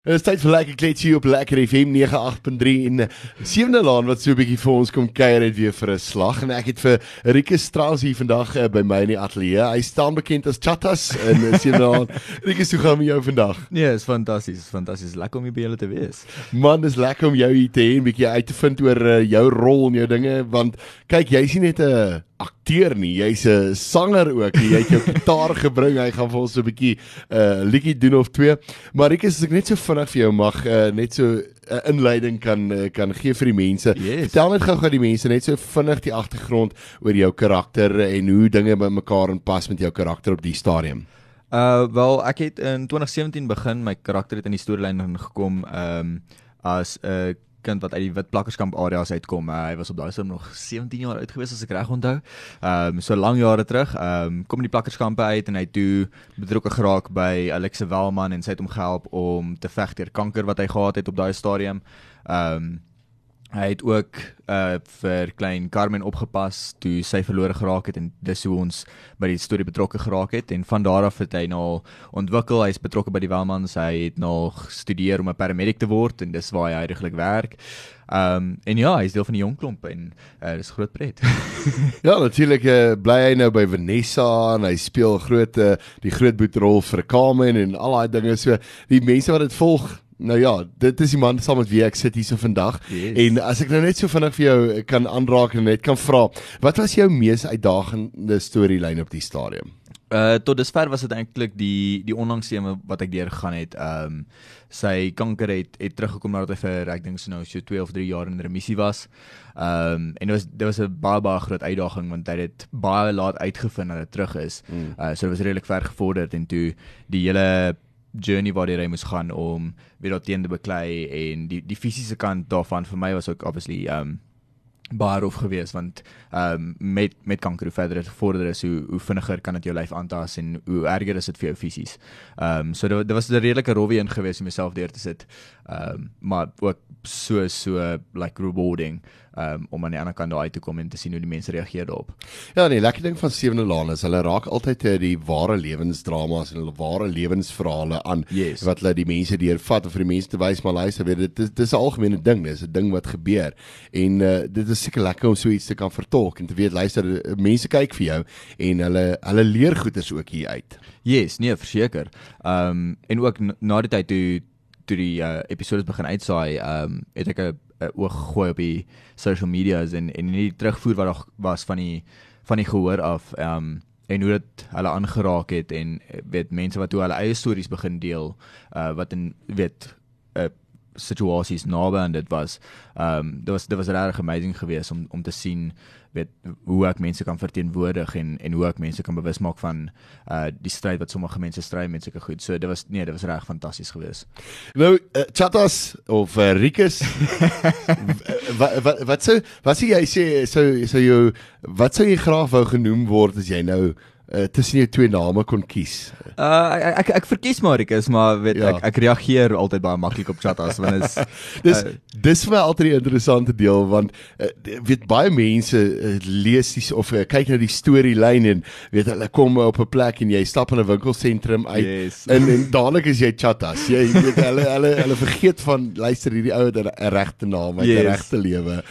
Dit is tyd vir lekker kletsie op lekker FM 98.3 en sewende laan wat so 'n bietjie vir ons kom kuier het weer vir 'n slag en ek het vir Rikus Strauss hier vandag uh, by my in die ateljee. Hy staan bekend as Chattas in sewende laan. Rikus, hoe gaan dit met jou vandag? Nee, is fantasties, fantasties. Lekker om hier by julle te wees. Man, dis lekker om jou hier te hê en bietjie uit te vind oor uh, jou rol en jou dinge want kyk, jy's nie net 'n uh, akteur nie, jy's 'n sanger ook. Jy het jou gitaar gebring. Hy gaan vir ons so 'n bietjie 'n uh, liedjie doen of twee. Maar Rikus, as ek net so vinnig vir jou mag uh, net so 'n uh, inleiding kan uh, kan gee vir die mense. Yes. Vertel net gou-gou die mense net so vinnig die agtergrond oor jou karakter en hoe dinge by mekaar inpas met jou karakter op die stadium. Uh wel, ek het in 2017 begin my karakter het in die storielyn ingekom ehm um, as 'n uh, kind wat uit die wit plakkerskamp areas uitkom. Uh, hy was op daai stadium nog 17 jaar oud gewees as ek reg onthou. Ehm um, so lang jare terug. Ehm um, kom in die plakkerskampe uit en hy toe betrokke geraak by Alexa Welman en sy het hom gehelp om te veg teen kanker wat hy gehad het op daai stadium. Ehm um, Hy het ook uh vir klein Carmen opgepas toe sy verlore geraak het en dis hoe ons by die storie betrokke geraak het en van daar af het hy nou ontwikkel hy's betrokke by die Welmans hy het nog studeer om 'n paramedic te word en dis waar hy eintlik werk. Um en ja, hy's deel van die jong klomp en uh, dis groot pret. ja, natuurlik uh, bly hy nou by Vanessa en hy speel groot uh, die groot boetrol vir Carmen en al daai dinge so die mense wat dit volg Nou ja, dit is die man saam met wie ek sit hier so vandag. Yes. En as ek nou net so vinnig vir jou kan aanraak en net kan vra, wat was jou mees uitdagende storielyn op die stadium? Uh tot dusver was dit eintlik die die onlangse wat ek deur gegaan het. Um, sy kanker het het teruggekom nadat hy vir ek dink so nou so 2 of 3 jaar in remissie was. Um, en dit was dit was 'n baie baie groot uitdaging want hy het dit baie laat uitgevind dat dit terug is. Mm. Uh so dit was redelik ver gevorderd en toe die hele journey waar jy moes gaan om weer daar teen te beklei en die die fisiese kant daarvan vir my was ook obviously um baie rof geweest want um met met kanker hoe verder dit vorder is hoe hoe vinniger kan dit jou lyf aantas en hoe erger is dit vir jou fisies. Um so dit, dit was 'n redelike rowwe een geweest om myself deur te sit. Um maar ook so so like rewarding um, om aan die ander kant daai te kom en te sien hoe die mense reageer daarop. Ja, nee, lekker ding van Sewende Laan is hulle raak altyd uh, die ware lewensdramas en hulle ware lewensverhale aan yes. wat hulle die mense deurvat of vir die mense te wys maar luister, weet dit is dis 'n algemene ding, dis 'n ding wat gebeur. En uh, dit is seker lekker om so iets te kan vertolk en te weet luister, mense kyk vir jou en hulle hulle leer goeders ook hier uit. Yes, nee, verseker. Ehm um, en ook na die tyd toe toe die uh, episode begin uitsaai, ehm um, het ek 'n oog gooi op die social medias en en nie terugvoer wat daar was van die van die gehoor af ehm um, en hoe dit hulle aangeraak het en weet mense wat hoe hulle eie stories begin deel uh wat in weet situasies naby aan dit was ehm um, dit was dit was regtig amazing geweest om om te sien weet hoe ek mense kan verteenwoordig en en hoe ek mense kan bewus maak van uh die stryd wat sommige mense stry met sulke goed. So dit was nee, dit was reg fantasties geweest. Nou uh, Chatas of uh, Rikus wat wat wat sou wat sê jy sê sou sou jou wat sou jy graag wou genoem word as jy nou uh, tussen jou twee name kon kies. Uh ek ek, ek verkies Marikus, maar weet ja. ek ek reageer altyd baie maklik op chat as wanneer is Dis uh, dis vir my altyd 'n interessante deel want uh, weet baie mense uh, lees die of uh, kyk na die storielyn en weet hulle kom op 'n plek en jy stap in 'n winkelsentrum uit yes. en en dadelik is jy chatas. Jy weet hulle hulle hulle vergeet van luister hierdie ou het 'n regte naam, 'n yes. regte lewe.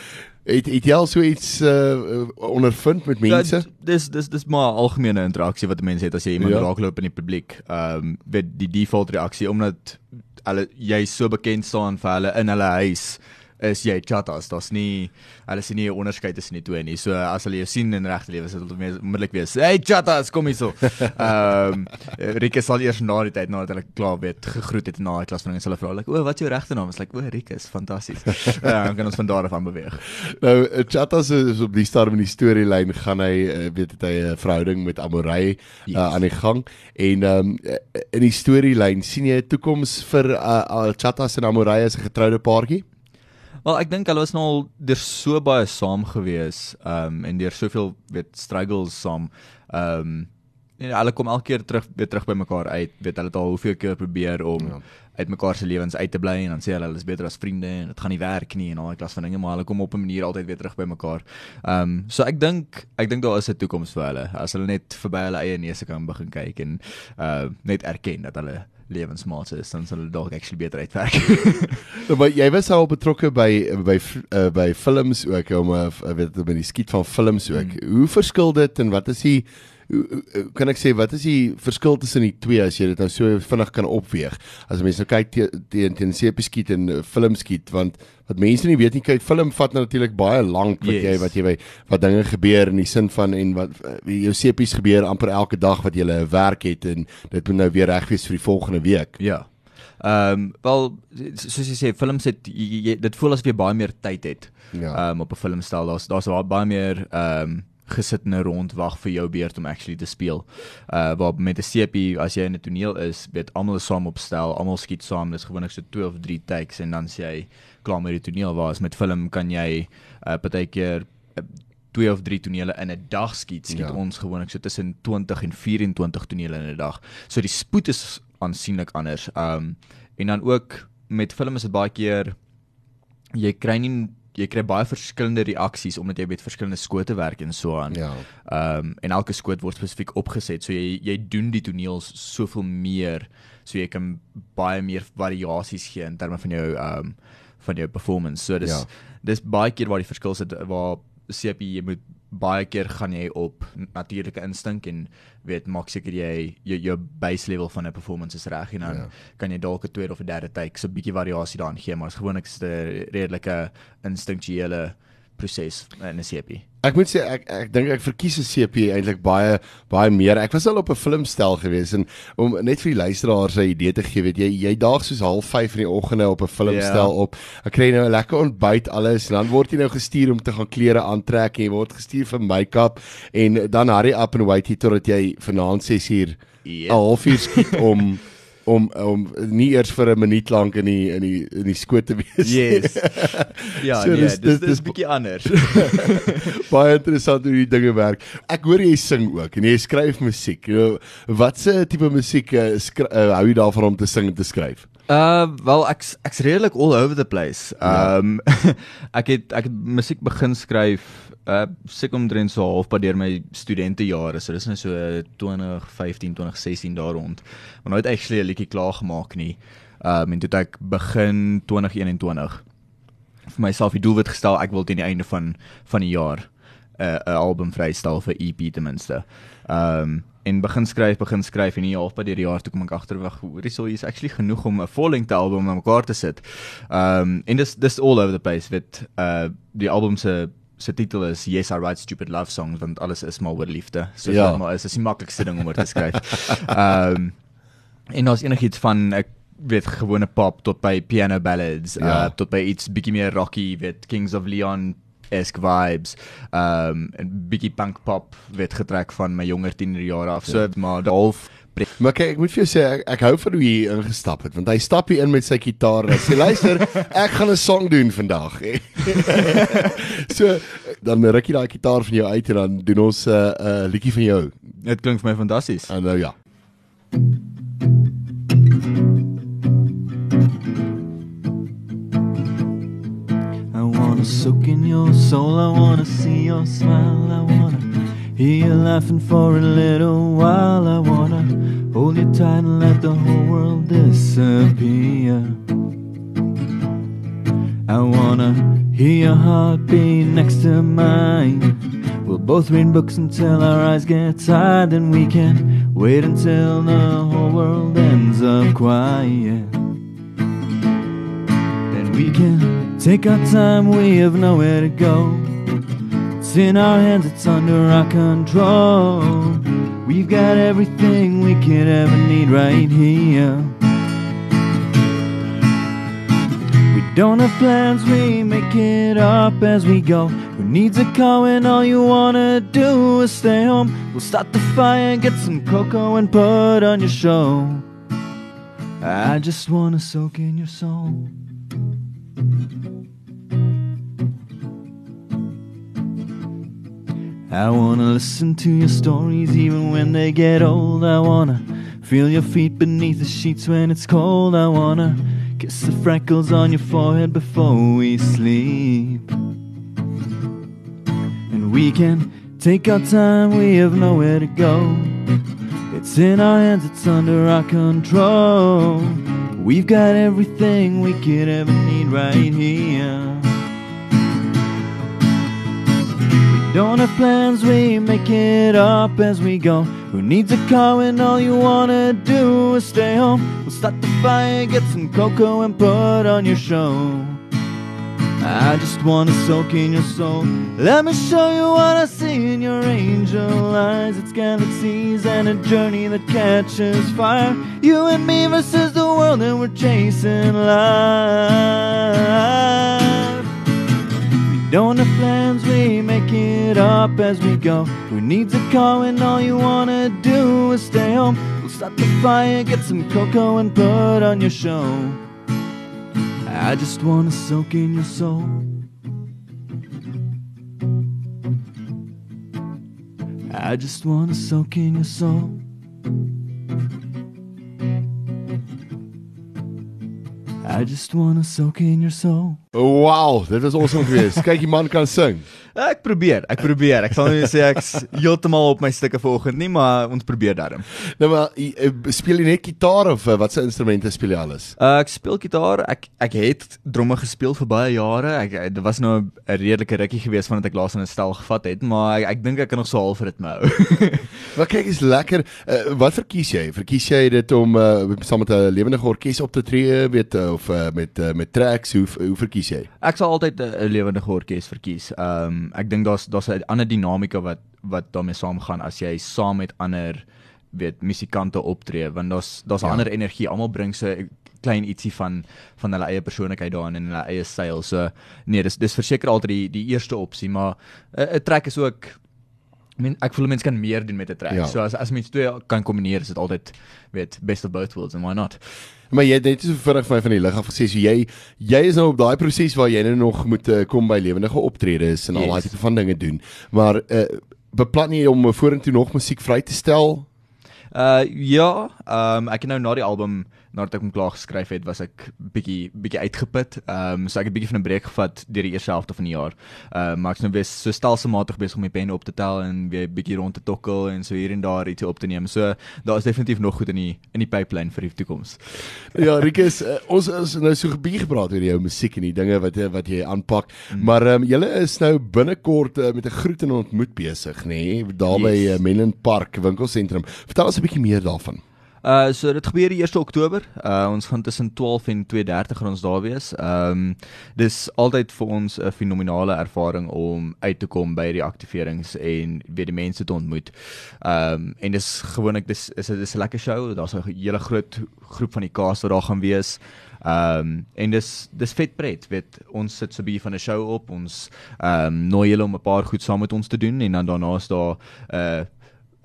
Het het jy al so iets uh, ondervind met mense? Ja, dis dis dis maar algemene interaksie wat mense het as jy iemand ja. raakloop in die publiek. Ehm um, weet die default reaksie omdat hulle jy so bekend staan vir hulle in hulle huis is jy chatas. Daar's nie hulle sien nie 'n onderskeid tussen die twee nie. So as hulle jou sien in regte lewe, sal hulle onmiddellik wees, "Hey chatas, kom hier so." Ehm um, Rikus sal eers na die tyd nadat hulle klaar weet gegroet het na die klas van hulle sal vra, like, "O, wat is jou regte naam?" Is like, "O, Rikus, fantasties." Ja, dan kan ons van daar af aan beweeg. Nou, chatas is op die stadium in die storielyn gaan hy uh, weet het hy 'n uh, verhouding met Amorey yes. uh, aan die gang en ehm um, in die storielyn sien jy 'n toekoms vir uh, uh, chatas en Amorey as 'n getroude paartjie? Wel ek dink hulle was nou al deur so baie saam gewees, ehm um, en deur soveel weet struggles saam. Ehm um, en hulle kom elke keer terug weer terug by mekaar uit. Weet hulle het al hoeveel keer probeer om ja. uit mekaar se lewens uit te bly en dan sê hulle hulle is beter as vriende en dit gaan nie werk nie en al die klas van dinge, maar hulle kom op 'n manier altyd weer terug by mekaar. Ehm um, so ek dink ek dink daar is 'n toekoms vir hulle as hulle net verby hulle eie neuse kan begin kyk en uh net erken dat hulle lewensmaat is, dan sal hulle dalk actually beter uitwerk. Maar jy was al betrokke by by uh, by films ook om uh, weet met die skiet van films ook. Mm. Hoe verskil dit en wat is die kan ek sê wat is die verskil tussen die twee as jy dit nou so vinnig kan opweeg? As mense nou kyk teen teen te seepie skiet en uh, film skiet want wat mense nie weet nie kyk film vat nou natuurlik baie lank wat yes. jy wat jy by wat dinge gebeur in die sin van en wat jou seepies gebeur amper elke dag wat jy 'n werk het en dit moet nou weer reg wees vir die volgende week. Ja. Ehm um, wel soos jy sê films het jy, jy, dit voel asof jy baie meer tyd het. Ja. Ehm um, op 'n filmstel daar's daar's baie meer ehm um, gesit en rond wag vir jou beurt om actually te speel. Uh waar met 'n CP as jy in 'n toneel is, weet almal is saam opstel, almal skiet saam, dis gewoonlik so 2 of 3 takes en dan sê jy klaar met die toneel waar as met film kan jy uh partykeer uh, twee of drie tonele in 'n dag skiet. Skiet ja. ons gewoonlik so tussen 20 en 24 tonele in 'n dag. So die spoed is aansienlik anders. Um en dan ook met film is dit baie keer jy kry nie jy kry baie verskillende reaksies omdat jy met verskillende skote werk en so aan. Ja. Um en elke skoot word spesifiek opgeset. So jy jy doen die toneels soveel meer so jy kan baie meer variasies gee in terme van jou um van jou performance. So dis ja. dis baie keer waar die verskil sit waar CP jy moet baie keer gaan jy op natuurlike instink en weet maak seker jy jou, jou base level van 'n performance is reg en dan ja. kan jy dalk 'n tweede of 'n derde take so 'n bietjie variasie daarin gee maar is gewoonlik 'n redelike instinktuele proses in 'n CP. Ek moet sê ek ek dink ek verkies 'n CP eintlik baie baie meer. Ek was al op 'n filmstel gewees en om net vir die luisteraars 'n idee te gee, weet jy, jy daag soos 05:30 in die oggende op 'n filmstel yeah. op. Ek kry nou 'n lekker ontbyt alles en dan word jy nou gestuur om te gaan klere aantrek en jy word gestuur vir make-up en dan hurry up and wait hier totdat jy vanaand 6uur 'n yep. halfuur skiet om om om nie eers vir 'n minuut lank in die in die in die skoot te wees. Yes. ja, so, nee, dis dis dis 'n bietjie anders. Baie interessant hoe die dinge werk. Ek hoor jy sing ook en jy skryf musiek. Watse tipe musiek uh, uh, hou jy daarvan om te sing en te skryf? Uh wel ek ek's redelik all over the place. Ja. Um ja. ek het ek het musiek begin skryf uh seker omtrent so halfpad deur my studentejare. So dis nou so 2015, 2016 daar rond. Maar nooit actually 'n liedjie klaar gemaak nie. Um en toe ek begin 2021 vir myself die doelwit gestel ek wil teen die einde van van die jaar 'n uh, 'n album vrystel vir EP ten minste. Um en begin skryf, begin skryf en hier halfpad deur die jaar toe kom ek agterwag hoorie sou is actually genoeg om 'n full-length album aan mekaar te sit. Um en dis dis all over the place with uh die album se se titel is Yes I Write Stupid Love Songs want alles is maar oor liefde. So ja. maar is is die maklikste ding om oor te skryf. Um, en ons enigiets van ek weet gewone pop tot by piano ballads, ja. uh, tot by iets bietjie meer rocky, weet Kings of Leon esk vibes um en bietjie punk pop word getrek van my jonger tienerjare af so ja. maar half Maar kyk, ek moet vir jou sê ek, ek hou van hoe hy ingestap het want hy stap hier in met sy gitaar en sê luister, ek gaan 'n song doen vandag. so dan ruk jy daai gitaar van jou uit en dan doen ons 'n uh, uh, liedjie van jou. Dit klink vir my fantasties. En nou ja. I wanna soak in your soul, I wanna see your smile, I wanna hear you laughing for a little while, I wanna Hold you tight and let the whole world disappear. I wanna hear your heartbeat next to mine. We'll both read books until our eyes get tired, and we can wait until the whole world ends up quiet. Then we can take our time, we have nowhere to go. It's in our hands, it's under our control. We've got everything we could ever need right here. We don't have plans, we make it up as we go. Who needs a car when all you wanna do is stay home? We'll start the fire, get some cocoa, and put on your show. I just wanna soak in your soul. I wanna listen to your stories even when they get old. I wanna feel your feet beneath the sheets when it's cold. I wanna kiss the freckles on your forehead before we sleep. And we can take our time, we have nowhere to go. It's in our hands, it's under our control. We've got everything we could ever need right here. We don't have plans, we make it up as we go. Who needs a car when all you wanna do is stay home? We'll start the fire, get some cocoa, and put on your show. I just wanna soak in your soul. Let me show you what I see in your angel eyes. It's galaxies and a journey that catches fire. You and me versus the world, and we're chasing life. We don't have plans, we make it up as we go. Who needs a car when all you wanna do is stay home? We'll start the fire, get some cocoa, and put on your show. I just wanna soak in your soul. I just wanna soak in your soul. I just wanna soak in your soul. Wow, dit was awesome geweest. Kyk, die man kan sing. Ek probeer, ek probeer. Ek sal nie sê ek's heeltemal op my stukke vanoggend nie, maar ons probeer daarom. Nou maar jy- eh, speel jy net gitaar of uh, watse instrumente speel jy alles? Uh, ek speel gitaar. Ek ek het dromme gespeel vir baie jare. Ek dit was nou 'n redelike rukkie geweest vandat ek laas in 'n stel gevat het, maar ek, ek dink ek kan nog so half ritme hou. Maar kyk, is lekker. Uh, wat verkies jy? Verkies jy dit om uh, saam met 'n lewendige orkes op te tree, weet uh, of uh, met uh, met tracks? Hoe hoe verkies jy? ek sal altyd 'n 'n lewendige orkes verkies. Ehm um, ek dink daar's daar's 'n ander dinamika wat wat daarmee saamgaan as jy saam met ander weet musikante optree want daar's daar's 'n Ja. ander energie. Almal bring so 'n klein ietsie van van hulle eie persoonlikheid daarin en hulle eie styl. So nee, dis dis verseker altyd die die eerste opsie, maar 'n 'n track is ook I mean, ek voel mense kan meer doen met 'n track. Ja. So as as mens twee kan kombineer, is dit altyd weet best of both worlds and why not? Maar jy net so vinnig vir my van die lig af gesê, so jy jy is nou op daai proses waar jy nou nog moet uh, kom by lewendige optredes en al daai Yes. tipe van dinge doen. Maar uh, beplan jy om vorentoe nog musiek vry te stel? Uh ja, ehm um, ek het nou na die album nadat ek hom klaar geskryf het, was ek bietjie bietjie uitgeput. Ehm um, so ek het bietjie van 'n breek gevat deur die eerste helfte van die jaar. Ehm uh, maar ek's nou weer so stelselmatig besig om my pen op te tel en weer bietjie rond te tokkel en so hier en daar iets op te neem. So daar is definitief nog goed in die in die pipeline vir die toekoms. Ja, Rikus, uh, ons is nou so gebied gepraat oor jou musiek en die dinge wat jy wat jy aanpak. Mm. Maar ehm um, julle is nou binnekort uh, met 'n groet en ontmoet besig, nê, nee, daar by Yes. uh, Menlyn Park winkelsentrum. Vertel ons 'n bietjie meer daarvan. Uh so dit gebeur die 1 Oktober. Uh ons gaan tussen 12 en 2:30 gaan ons daar wees. Ehm um, dis altyd vir ons 'n fenominale ervaring om uit te kom by die aktiverings en weer die mense te ontmoet. Ehm um, en dis gewoonlik dis is dit is 'n lekker show. Daar's 'n hele groot groep van die cast wat daar gaan wees. Ehm um, en dis dis vet pret, weet ons sit so 'n bietjie van 'n show op. Ons ehm um, nooi julle om 'n paar goed saam met ons te doen en dan daarna is daar 'n uh,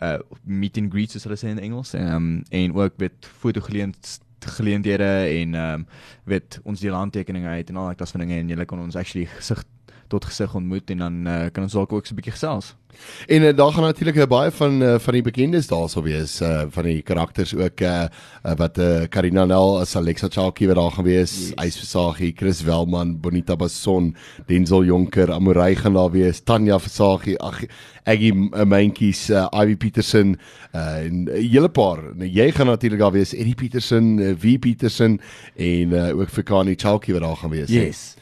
uh meet and greets soos hulle sê in Engels. Ehm um, en ook met fotogeleent geleenthede en ehm um, weet ons deel handtekeninge uit en al daai klas van dinge en jy kan ons actually gesig tot gesig ontmoet en dan uh, kan ons dalk ook so 'n bietjie gesels. En uh, daar gaan natuurlik uh, baie van uh, van die bekendes daarsou wees, uh, van die karakters ook uh, uh, wat uh, Karina Nel as Alexa Chalkie wat daar gaan wees, Yes. Ys Versagie, Chris Welman, Bonita Basson, Denzel Jonker, Amorey gaan daar wees, Tanya Versagie, ag Aggie uh, Mentjies, uh, Ivy Petersen uh, en 'n uh, hele paar. Nou, jy gaan natuurlik daar wees, Eddie Petersen, uh, V Petersen en uh, ook Fikani Chalkie wat daar gaan wees. Yes.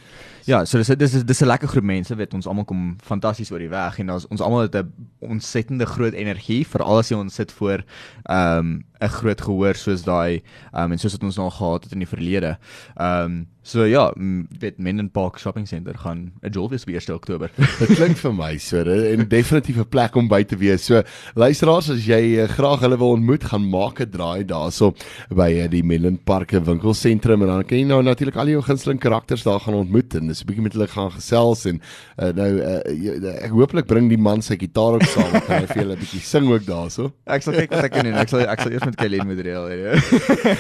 Ja, so dis dis is dis 'n lekker groep mense, weet ons almal kom fantasties oor die weg en ons ons almal het 'n ontsettende groot energie veral as jy ons sit voor ehm um, 'n groot gehoor soos daai um, en soos wat ons nou al gehad het in die verlede. Ehm um, so ja, weet Menlyn Park Shopping Centre gaan 'n jol wees op 1 Oktober. Dit klink vir my so en definitief 'n plek om by te wees. So luisteraars, as jy uh, graag hulle wil ontmoet, gaan maak 'n draai daarso by uh, die Melon Park winkelsentrum en dan kan jy nou natuurlik al jou gunsteling karakters daar gaan ontmoet en dis 'n bietjie met hulle gaan gesels en uh, nou uh, ek hooplik bring die man sy gitaar ook saam, kan hy vir julle 'n bietjie sing ook daarso. ek sal kyk wat ek kan doen. Ek sal ek sal eers met Kayleen moet reël, jy.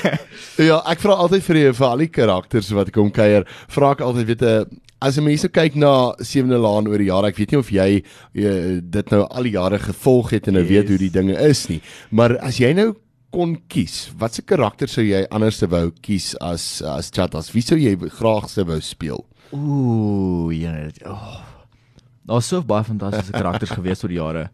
Ja, ek vra altyd vir die vir al die karakters wat kom kuier, vra ek altyd weet 'n As jy mense kyk na Sewende Laan oor die jare, ek weet nie of jy uh, dit nou al die jare gevolg het en nou yes. weet hoe die dinge is nie, maar as jy nou kon kies, watse karakter sou jy anders te wou kies as as Chatas? Wie sou jy graag se wou speel? Ooh, ja. Oh. Daar's so baie fantastiese karakters gewees oor die jare.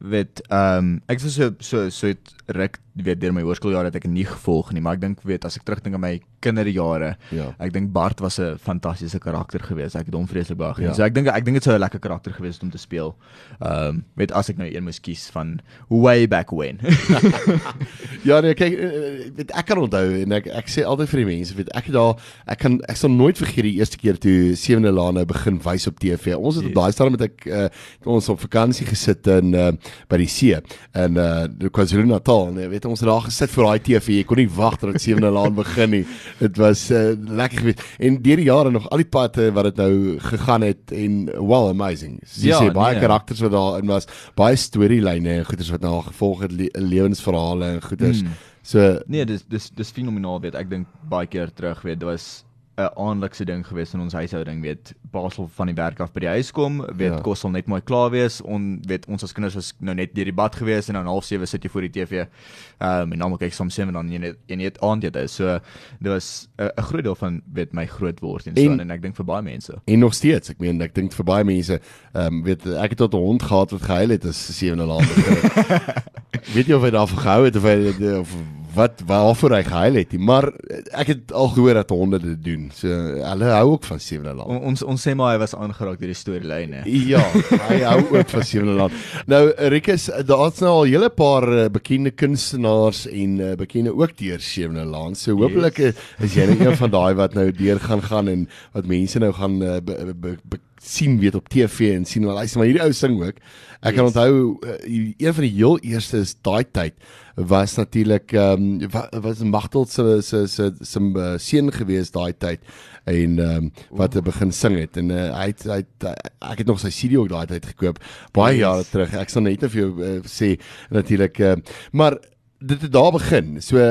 Weet, ehm um, ek was so so so het ruk weet deur my hoërskooljare het ek nie gevolg nie, maar ek dink weet as ek terugdink aan my kinderjare, Ja. ek dink Bart was 'n fantastiese karakter geweest. Ek het hom vreeslik baie geniet. Ja. So ek dink ek dink dit sou 'n lekker karakter geweest het om te speel. Ehm um, weet as ek nou een moes kies van way back when. Ja nee, kyk, eh, eh, weet ek kan onthou en ek ek sê altyd vir die mense, weet ek het daar ek kan ek sal nooit vergeet die eerste keer toe Sewende Laan nou begin wys op TV. Ons het Yes. op daai stadium met ek uh, ons op vakansie gesit in uh, by die see in uh KwaZulu-Natal en jy weet ons het daar gesit vir daai TV. Jy kon nie wag dat Sewende Laan begin nie. Dit was uh, lekker geweest. En deur die jare nog al die pad uh, wat dit nou gegaan het en well amazing. Jy Ja, sê baie nee. karakters wat daarin was, baie storielyne en goeders wat nou gevolg het, le lewensverhale en goeders. Mm. So nee, dis dis dis fenomenaal weet. Ek dink baie keer terug weet, dit was 'n aandlikse ding geweest in ons huishouding weet. Basel van die werk af by die huis kom, weet Ja. kos sal net mooi klaar wees. On weet ons as kinders was nou net deur die bad geweest en dan half 7 sit jy voor die TV. Ehm um, en dan kyk soms 7 dan jy net en jy het aandete. So dit was 'n 'n groot deel van weet my groot word en so En- en, ek dink vir baie mense. en nog steeds, ek meen ek dink vir baie mense, ehm um, weet ek het tot 'n hond gehad wat gehuil het as sewende laan begin. weet jy of hy daarvan gehou het of hy of wat waarvoor hy gehuil het nie, maar ek het al gehoor dat honde dit doen. So hulle hou ook van sewende laan. On, ons ons sê maar hy was aangeraak deur die storielyne. Ja, hy hou ook van Sewende Land. Nou Rikus, daar's nou al 'n hele paar uh, bekende kunstenaars en uh, bekende ook deur Sewende Land. So hopelik Yes. yes. is jy nou een van daai wat nou deur gaan gaan en wat mense nou gaan uh, be, be, be, sien weet op TV en sien wel luister maar hierdie ou sing ook. Ek kan Yes. onthou uh, een van die heel eerste is daai tyd was natuurlik ehm um, wa, was Magtel se se se se uh, seun gewees daai tyd en ehm um, wat hy begin sing het en uh, hy het, hy het, ek het nog sy CD ook daai tyd gekoop baie Yes. jare terug ek sal net vir jou uh, sê natuurlik uh, maar dit het daar begin so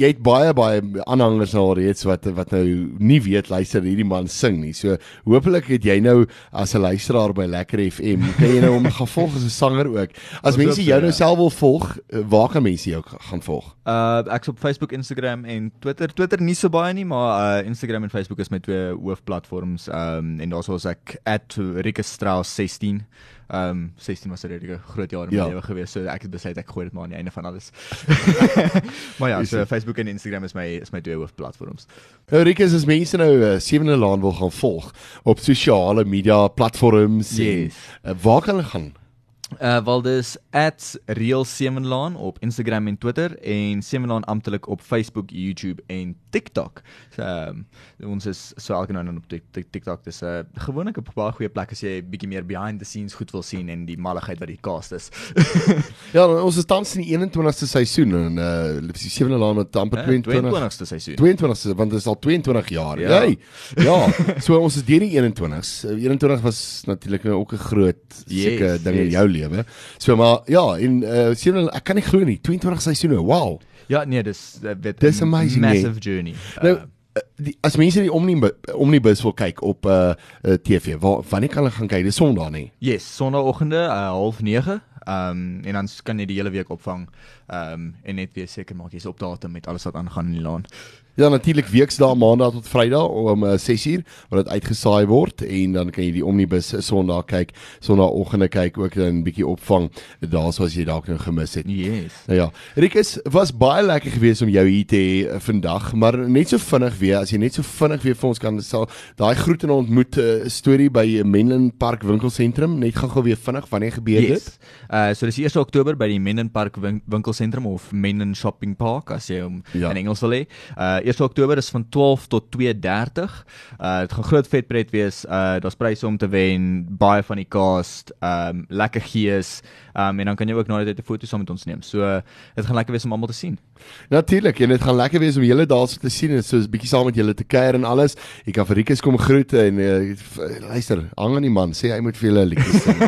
jy het baie baie aanhangers al reeds wat wat nou nie weet luister hierdie man sing nie. So hopelik het jy nou as 'n luisteraar by Lekker FM, kan jy nou hom gaan volg as 'n sanger ook. As Ons mense jou nou ja. self wil volg, uh, waar kan mense jou gaan volg? Uh ek's op Facebook, Instagram en Twitter. Twitter nie so baie nie, maar uh Instagram en Facebook is my twee hoofplatforms. Um en daar's ek @rikestrauss16. Um 16 was 'n redelike groot jaar in my Ja. lewe gewees, so ek het besluit ek gooi dit maar aan die einde van alles. maar ja, so? Facebook en Instagram is my is my twee hoofplatforms. Nou Rikus, as mense nou uh, Sewende Laan wil gaan volg op sosiale media platforms Yes. en uh, waar kan hulle gaan? Uh wel dis @realsemenlaan op Instagram en Twitter en Semenlaan amptelik op Facebook, YouTube en TikTok. So um, ons is so elke nou en dan op Tik- Tik- TikTok. Dis 'n uh, gewoonlik 'n baie goeie plek as jy bietjie meer behind the scenes goed wil sien en die malligheid wat die cast is. Ja, ons is tans in die 21ste seisoen en uh die Sewende Laan het amper Uh, 22 22ste seisoen. 22ste want dit is al 22 jaar. Ja. Ja. Hey, ja. So ons is deur die 21s. Uh, 21 was natuurlik ook 'n groot Yes, seker ding in yes. jou lewe. So maar ja, en uh Sewende ek kan nie glo nie, 22 seisoene. Wow. Ja, nee, dis weet Dis a amazing, massive journey. Nou Uh, uh, die, as mense die omnibus omnibus wil kyk op uh, uh TV, waar wanneer kan hulle gaan kyk? Dis Sondag nie. yes, Sondagoggende uh, 09:30. Ehm um, en dan kan jy die hele week opvang. Ehm um, en net weer seker maak jy's op datum met alles wat aangaan in die laan. Ja, natuurlik weksdae maandag tot Vrydag om uh, 6uur wat dit uitgesaai word en dan kan jy die omnibus Sondag kyk, Sondagoggende kyk ook dan 'n bietjie opvang daarso as jy dalk nou gemis het. Yes. Nou ja, Rikus, was baie lekker geweest om jou hier te hê uh, vandag, maar net so vinnig weer, as jy net so vinnig weer vir ons kan sal daai groet en ontmoet uh, storie by Menlyn Park winkelsentrum, net gou-gou weer vinnig, wanneer gebeur dit? Yes. Uh so dis die 1 Oktober by die Menlyn Park win winkelsentrum of Menlyn Shopping Park as jy hom ja. in Engels wil hê. Uh 1 Oktober is van 12 tot 2:30. Uh dit gaan groot vetpret wees. Uh daar's pryse om te wen, baie van die cast, um lekker gees. Um en dan kan jy ook na dit 'n foto saam met ons neem. So uh, dit gaan lekker wees om almal te sien. Natuurlik, en dit gaan lekker wees om julle daarso te sien en so 'n bietjie saam met julle te kuier en alles. Jy kan vir Rikus kom groet en uh, luister, hang aan die man, sê hy moet vir julle 'n liedjie sing.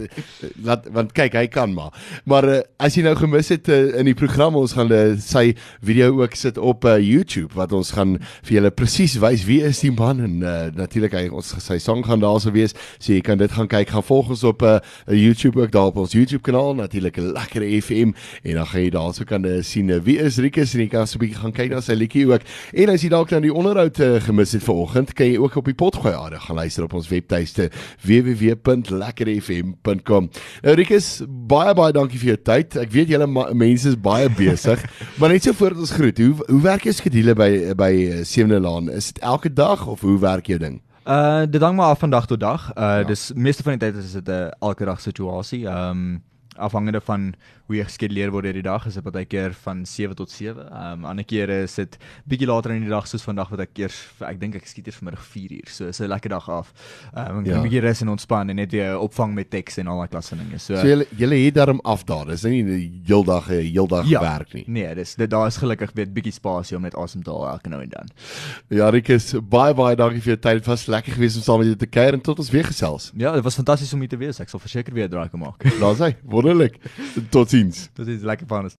Laat want kyk, hy kan maar. Maar uh, as jy nou gemis het uh, in die program, ons gaan uh, sy video ook sit op uh, YouTube YouTube wat ons gaan vir julle presies wys wie is die man en uh, natuurlik hy ons sy sang gaan daar sou wees. So jy kan dit gaan kyk. Gaan volg ons op 'n uh, YouTube ook daar op ons YouTube kanaal natuurlik 'n lekker FM en dan gaan jy daarso kan uh, sien uh, wie is Rikus en jy kan so 'n bietjie gaan kyk na sy liedjie ook. En as jy dalk dan die onderhoud uh, gemis het vanoggend, kan jy ook op die potgooi aarde gaan luister op ons webtuiste www.lekkerfm.com. Nou Rikus, baie baie dankie vir jou tyd. Ek weet julle mense is baie besig, maar net so voor ons groet, hoe hoe werk jou skedule by by Sewende Laan? Is dit elke dag of hoe werk jou ding? Uh dit hang maar af van dag tot dag. Uh ja. dis meeste van die tyd is dit 'n elke dag situasie. Ehm um, afhangende van hoe jy geskeduleer word hierdie dag is dit baie keer van 7 tot 7. Ehm um, ander kere is dit bietjie later in die dag soos vandag wat ek eers ek dink ek skiet eers vanmiddag 4 uur. So is 'n lekker dag af. Ehm um, ja. 'n bietjie rus en ontspan en net weer opvang met teks en al daai klasse dinge. So, so jy jy het daarom af daar. Dis nie 'n heeldag 'n heeldag ja, werk nie. Nee, dis dit daar is gelukkig weer bietjie spasie om net asem te haal elke nou en dan. Ja, Rikus, baie baie dankie vir jou tyd. Dit was lekker geweest om saam met jou te kuier en tot ons weer gesels. Ja, dit was fantasties om hier te wees. Ek sal verseker weer draai kom maak. Daar's hy. Wonderlik. Totsiens. Dit is lekker van